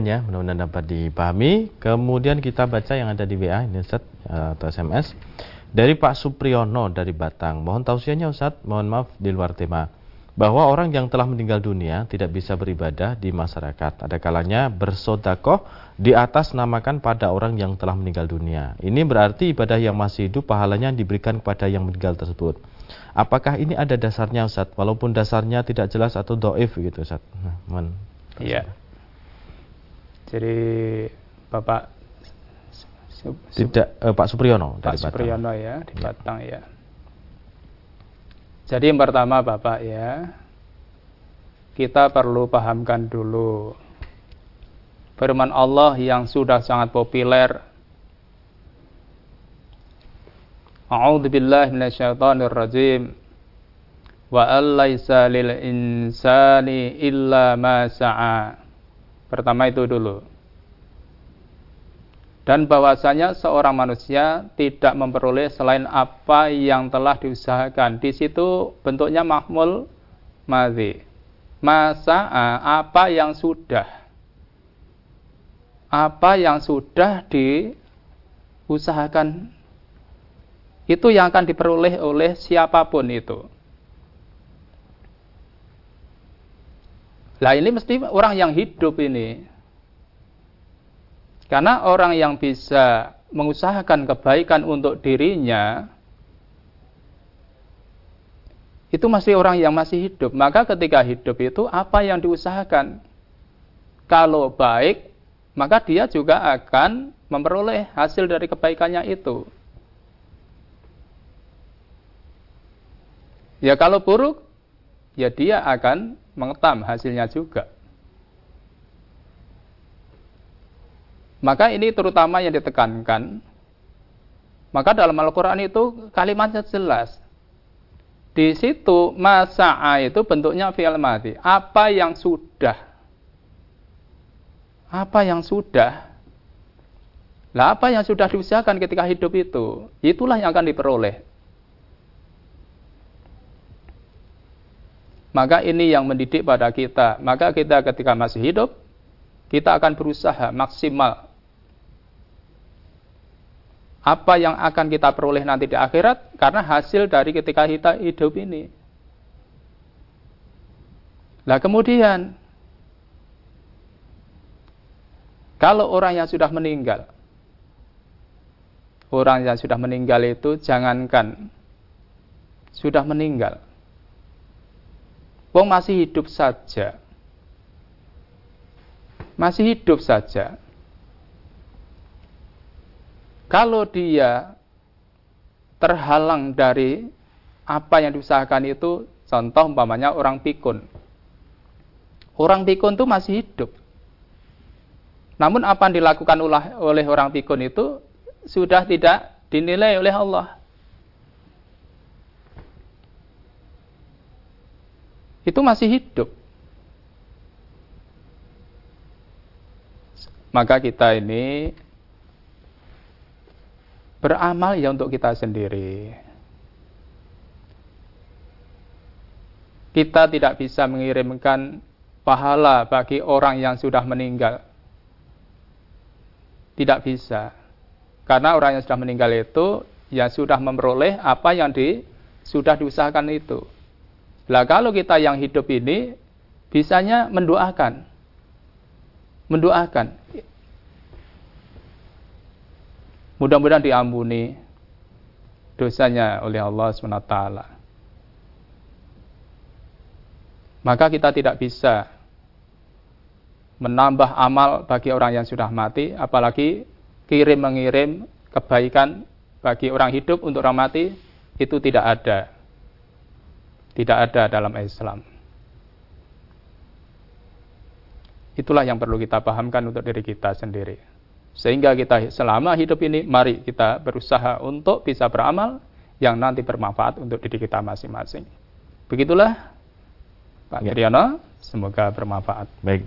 mudah-mudahan dapat dipahami. Kemudian kita baca yang ada di WA ini Ustaz atau SMS. Dari Pak Supriyono dari Batang. Mohon tausiahnya Ustaz, mohon maaf di luar tema. Bahwa orang yang telah meninggal dunia tidak bisa beribadah di masyarakat. Ada kalanya bersodakoh di atas namakan pada orang yang telah meninggal dunia. Ini berarti ibadah yang masih hidup pahalanya diberikan kepada yang meninggal tersebut. Apakah ini ada dasarnya Ustaz? Walaupun dasarnya tidak jelas atau doif gitu Ustaz. Nah, mohon. Iya. Jadi Bapak tidak eh, Pak Supriyono Pak Supriyono ya di ya. Batang ya. Jadi yang pertama Bapak ya, kita perlu pahamkan dulu firman Allah yang sudah sangat populer. A'udzu billahi minasyaitonir rajim. Wa allaisa lil insani illa ma sa'a. Pertama itu dulu dan bahwasanya seorang manusia tidak memperoleh selain apa yang telah diusahakan. Di situ bentuknya mahmul madhi. Masa apa yang sudah apa yang sudah diusahakan itu yang akan diperoleh oleh siapa pun itu. Lah ini mesti orang yang hidup ini karena orang yang bisa mengusahakan kebaikan untuk dirinya itu masih orang yang masih hidup. Maka ketika hidup itu apa yang diusahakan? Kalau baik, maka dia juga akan memperoleh hasil dari kebaikannya itu. Ya kalau buruk, ya dia akan mengetam hasilnya juga. Maka ini terutama yang ditekankan. Maka dalam Al-Quran itu kalimatnya jelas. Di situ masa'a itu bentuknya fi'al mati. Apa yang sudah. Apa yang sudah. Lah apa yang sudah diusahakan ketika hidup itu. Itulah yang akan diperoleh. Maka ini yang mendidik pada kita. Maka kita ketika masih hidup, kita akan berusaha maksimal apa yang akan kita peroleh nanti di akhirat karena hasil dari ketika kita hidup ini. Nah kemudian kalau orang yang sudah meninggal, orang yang sudah meninggal itu jangankan sudah meninggal, wong masih hidup saja, masih hidup saja, kalau dia terhalang dari apa yang diusahakan itu, contoh umpamanya orang pikun. Orang pikun itu masih hidup. Namun apa yang dilakukan oleh orang pikun itu sudah tidak dinilai oleh Allah. Itu masih hidup. Maka kita ini Beramal ya untuk kita sendiri. Kita tidak bisa mengirimkan pahala bagi orang yang sudah meninggal. Tidak bisa. Karena orang yang sudah meninggal itu ya sudah memperoleh apa yang di, sudah diusahakan itu. Lah kalau kita yang hidup ini bisanya mendoakan. Mendoakan. Mudah-mudahan diampuni dosanya oleh Allah SWT. Maka kita tidak bisa menambah amal bagi orang yang sudah mati, apalagi kirim mengirim kebaikan bagi orang hidup untuk orang mati, itu tidak ada. Tidak ada dalam Islam. Itulah yang perlu kita pahamkan untuk diri kita sendiri. Sehingga kita selama hidup ini, mari kita berusaha untuk bisa beramal yang nanti bermanfaat untuk diri kita masing-masing. Begitulah Pak ya. Semoga bermanfaat. Baik,